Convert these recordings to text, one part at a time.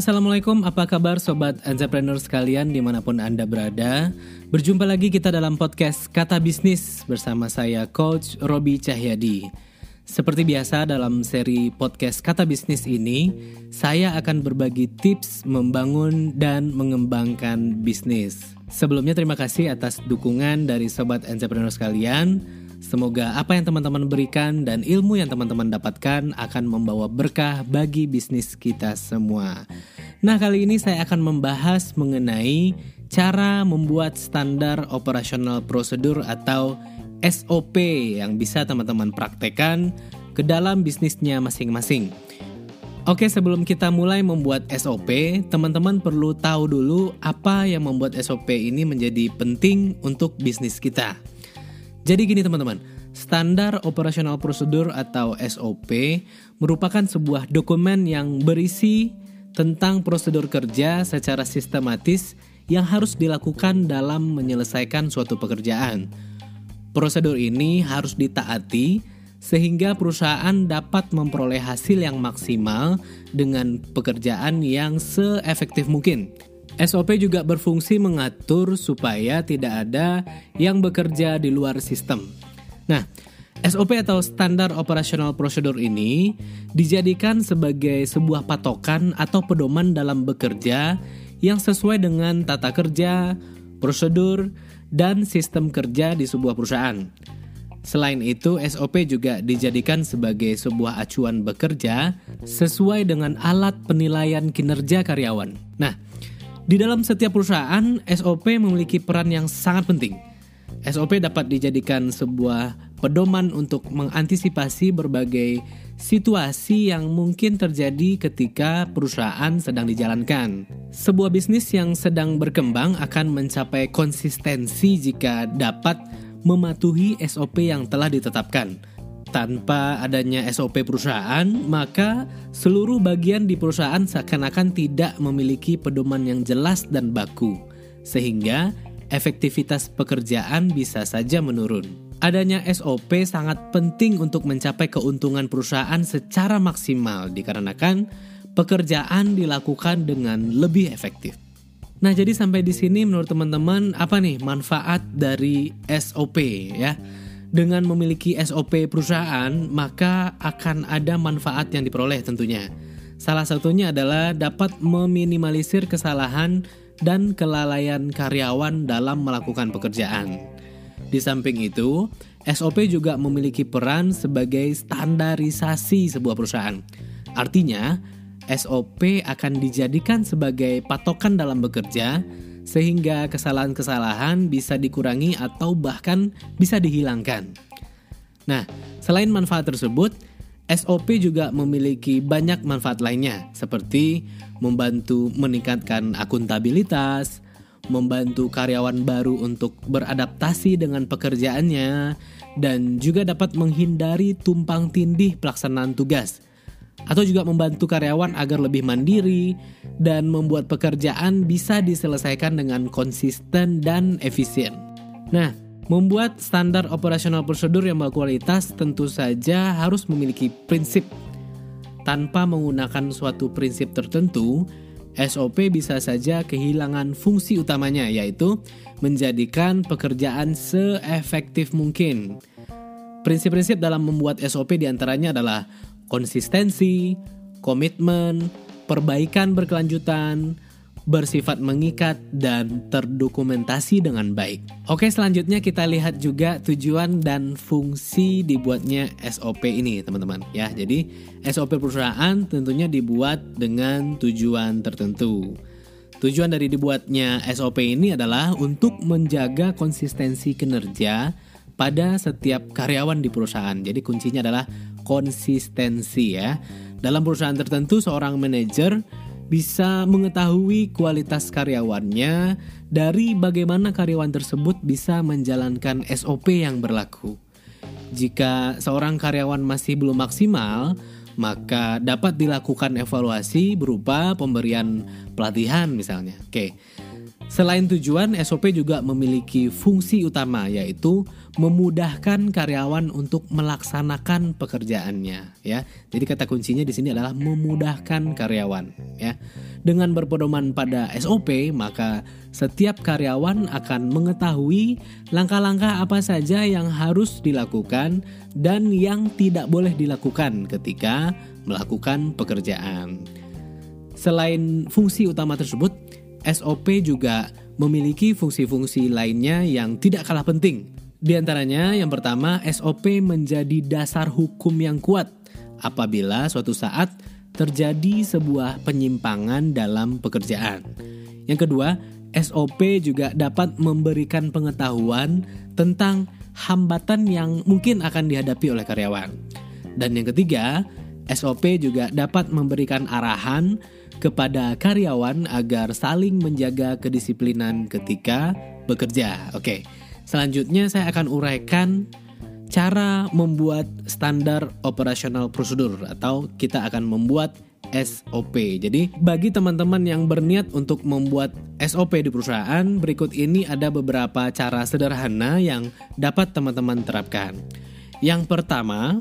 Assalamualaikum, apa kabar sobat entrepreneur sekalian di mana pun Anda berada? Berjumpa lagi kita dalam podcast Kata Bisnis bersama saya Coach Robi Cahyadi. Seperti biasa dalam seri podcast Kata Bisnis ini Saya akan berbagi tips membangun dan mengembangkan bisnis. Sebelumnya terima kasih atas dukungan dari sobat entrepreneur sekalian Semoga apa yang teman-teman berikan dan ilmu yang teman-teman dapatkan akan membawa berkah bagi bisnis kita semua. Nah, kali ini saya akan membahas mengenai cara membuat standar operasional prosedur atau SOP yang bisa teman-teman praktekkan ke dalam bisnisnya masing-masing. Oke, sebelum kita mulai membuat SOP, teman-teman perlu tahu dulu apa yang membuat SOP ini menjadi penting untuk bisnis kita. Jadi gini teman-teman, standar operasional prosedur atau SOP merupakan sebuah dokumen yang berisi tentang prosedur kerja secara sistematis yang harus dilakukan dalam menyelesaikan suatu pekerjaan. Prosedur ini harus ditaati sehingga perusahaan dapat memperoleh hasil yang maksimal dengan pekerjaan yang seefektif mungkin. SOP juga berfungsi mengatur supaya tidak ada yang bekerja di luar sistem. Nah, SOP atau standar operasional prosedur ini dijadikan sebagai sebuah patokan atau pedoman dalam bekerja yang sesuai dengan tata kerja, prosedur, dan sistem kerja di sebuah perusahaan. Selain itu, SOP juga dijadikan sebagai sebuah acuan bekerja sesuai dengan alat penilaian kinerja karyawan. Nah, di dalam setiap perusahaan, SOP memiliki peran yang sangat penting. SOP dapat dijadikan sebuah pedoman untuk mengantisipasi berbagai situasi yang mungkin terjadi ketika perusahaan sedang dijalankan. Sebuah bisnis yang sedang berkembang akan mencapai konsistensi jika dapat mematuhi SOP yang telah ditetapkan tanpa adanya SOP perusahaan, maka seluruh bagian di perusahaan seakan-akan tidak memiliki pedoman yang jelas dan baku, sehingga efektivitas pekerjaan bisa saja menurun. Adanya SOP sangat penting untuk mencapai keuntungan perusahaan secara maksimal dikarenakan pekerjaan dilakukan dengan lebih efektif. Nah, jadi sampai di sini menurut teman-teman apa nih manfaat dari SOP ya? Dengan memiliki SOP perusahaan, maka akan ada manfaat yang diperoleh tentunya. Salah satunya adalah dapat meminimalisir kesalahan dan kelalaian karyawan dalam melakukan pekerjaan. Di samping itu, SOP juga memiliki peran sebagai standarisasi sebuah perusahaan. Artinya, SOP akan dijadikan sebagai patokan dalam bekerja sehingga kesalahan-kesalahan bisa dikurangi atau bahkan bisa dihilangkan. Nah, selain manfaat tersebut, SOP juga memiliki banyak manfaat lainnya, seperti membantu meningkatkan akuntabilitas, membantu karyawan baru untuk beradaptasi dengan pekerjaannya, dan juga dapat menghindari tumpang tindih pelaksanaan tugas atau juga membantu karyawan agar lebih mandiri dan membuat pekerjaan bisa diselesaikan dengan konsisten dan efisien. Nah, membuat standar operasional prosedur yang berkualitas tentu saja harus memiliki prinsip. Tanpa menggunakan suatu prinsip tertentu, SOP bisa saja kehilangan fungsi utamanya yaitu menjadikan pekerjaan seefektif mungkin. Prinsip-prinsip dalam membuat SOP di antaranya adalah konsistensi, komitmen, perbaikan berkelanjutan, bersifat mengikat, dan terdokumentasi dengan baik. Oke, selanjutnya kita lihat juga tujuan dan fungsi dibuatnya SOP ini, teman-teman. Ya, jadi SOP perusahaan tentunya dibuat dengan tujuan tertentu. Tujuan dari dibuatnya SOP ini adalah untuk menjaga konsistensi kinerja pada setiap karyawan di perusahaan. Jadi kuncinya adalah konsistensi ya. Dalam perusahaan tertentu seorang manajer bisa mengetahui kualitas karyawannya dari bagaimana karyawan tersebut bisa menjalankan SOP yang berlaku. Jika seorang karyawan masih belum maksimal, maka dapat dilakukan evaluasi berupa pemberian pelatihan misalnya. Oke. Selain tujuan, SOP juga memiliki fungsi utama yaitu memudahkan karyawan untuk melaksanakan pekerjaannya ya. Jadi kata kuncinya di sini adalah memudahkan karyawan ya. Dengan berpedoman pada SOP, maka setiap karyawan akan mengetahui langkah-langkah apa saja yang harus dilakukan dan yang tidak boleh dilakukan ketika melakukan pekerjaan. Selain fungsi utama tersebut, SOP juga memiliki fungsi-fungsi lainnya yang tidak kalah penting. Di antaranya, yang pertama, SOP menjadi dasar hukum yang kuat apabila suatu saat terjadi sebuah penyimpangan dalam pekerjaan. Yang kedua, SOP juga dapat memberikan pengetahuan tentang hambatan yang mungkin akan dihadapi oleh karyawan. Dan yang ketiga, SOP juga dapat memberikan arahan kepada karyawan agar saling menjaga kedisiplinan ketika bekerja. Oke, selanjutnya saya akan uraikan cara membuat standar operasional prosedur atau kita akan membuat SOP. Jadi, bagi teman-teman yang berniat untuk membuat SOP di perusahaan, berikut ini ada beberapa cara sederhana yang dapat teman-teman terapkan. Yang pertama,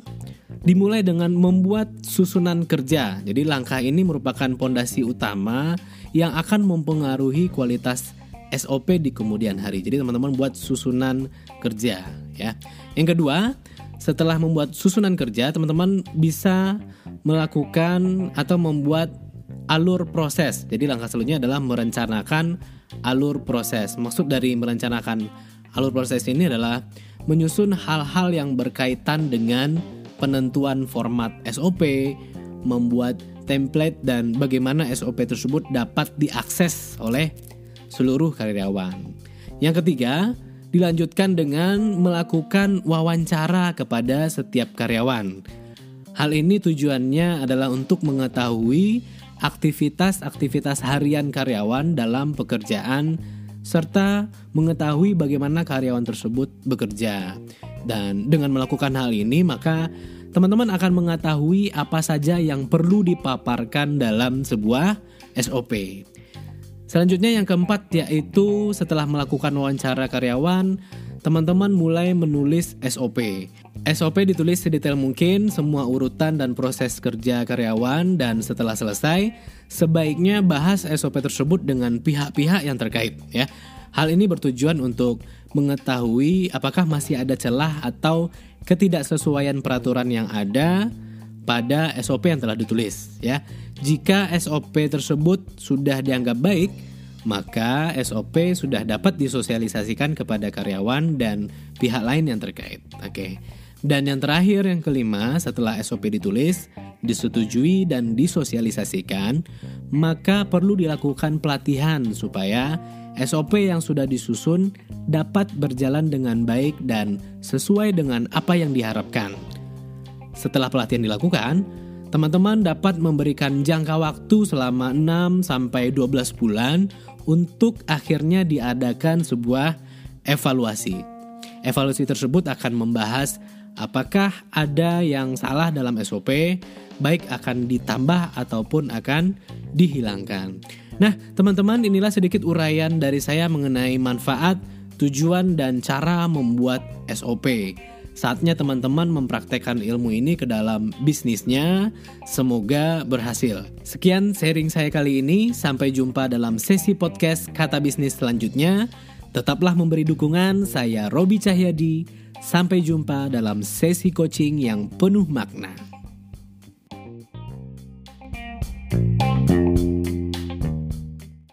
dimulai dengan membuat susunan kerja. Jadi langkah ini merupakan pondasi utama yang akan mempengaruhi kualitas SOP di kemudian hari. Jadi teman-teman buat susunan kerja ya. Yang kedua, setelah membuat susunan kerja, teman-teman bisa melakukan atau membuat alur proses. Jadi langkah selanjutnya adalah merencanakan alur proses. Maksud dari merencanakan alur proses ini adalah menyusun hal-hal yang berkaitan dengan penentuan format SOP, membuat template dan bagaimana SOP tersebut dapat diakses oleh seluruh karyawan. Yang ketiga, dilanjutkan dengan melakukan wawancara kepada setiap karyawan. Hal ini tujuannya adalah untuk mengetahui aktivitas-aktivitas harian karyawan dalam pekerjaan serta mengetahui bagaimana karyawan tersebut bekerja. Dan dengan melakukan hal ini, maka teman-teman akan mengetahui apa saja yang perlu dipaparkan dalam sebuah SOP. Selanjutnya yang keempat yaitu setelah melakukan wawancara karyawan, teman-teman mulai menulis SOP. SOP ditulis sedetail mungkin semua urutan dan proses kerja karyawan dan setelah selesai, sebaiknya bahas SOP tersebut dengan pihak-pihak yang terkait ya. Hal ini bertujuan untuk mengetahui apakah masih ada celah atau ketidaksesuaian peraturan yang ada pada SOP yang telah ditulis ya. Jika SOP tersebut sudah dianggap baik, maka SOP sudah dapat disosialisasikan kepada karyawan dan pihak lain yang terkait. Oke. Dan yang terakhir yang kelima, setelah SOP ditulis, disetujui dan disosialisasikan, maka perlu dilakukan pelatihan supaya SOP yang sudah disusun dapat berjalan dengan baik dan sesuai dengan apa yang diharapkan. Setelah pelatihan dilakukan, teman-teman dapat memberikan jangka waktu selama 6 sampai 12 bulan untuk akhirnya diadakan sebuah evaluasi. Evaluasi tersebut akan membahas apakah ada yang salah dalam SOP, baik akan ditambah ataupun akan dihilangkan. Nah, teman-teman, inilah sedikit uraian dari saya mengenai manfaat, tujuan, dan cara membuat SOP. Saatnya teman-teman mempraktekkan ilmu ini ke dalam bisnisnya. Semoga berhasil. Sekian sharing saya kali ini. Sampai jumpa dalam sesi podcast Kata Bisnis selanjutnya. Tetaplah memberi dukungan. Saya Robi Cahyadi. Sampai jumpa dalam sesi coaching yang penuh makna.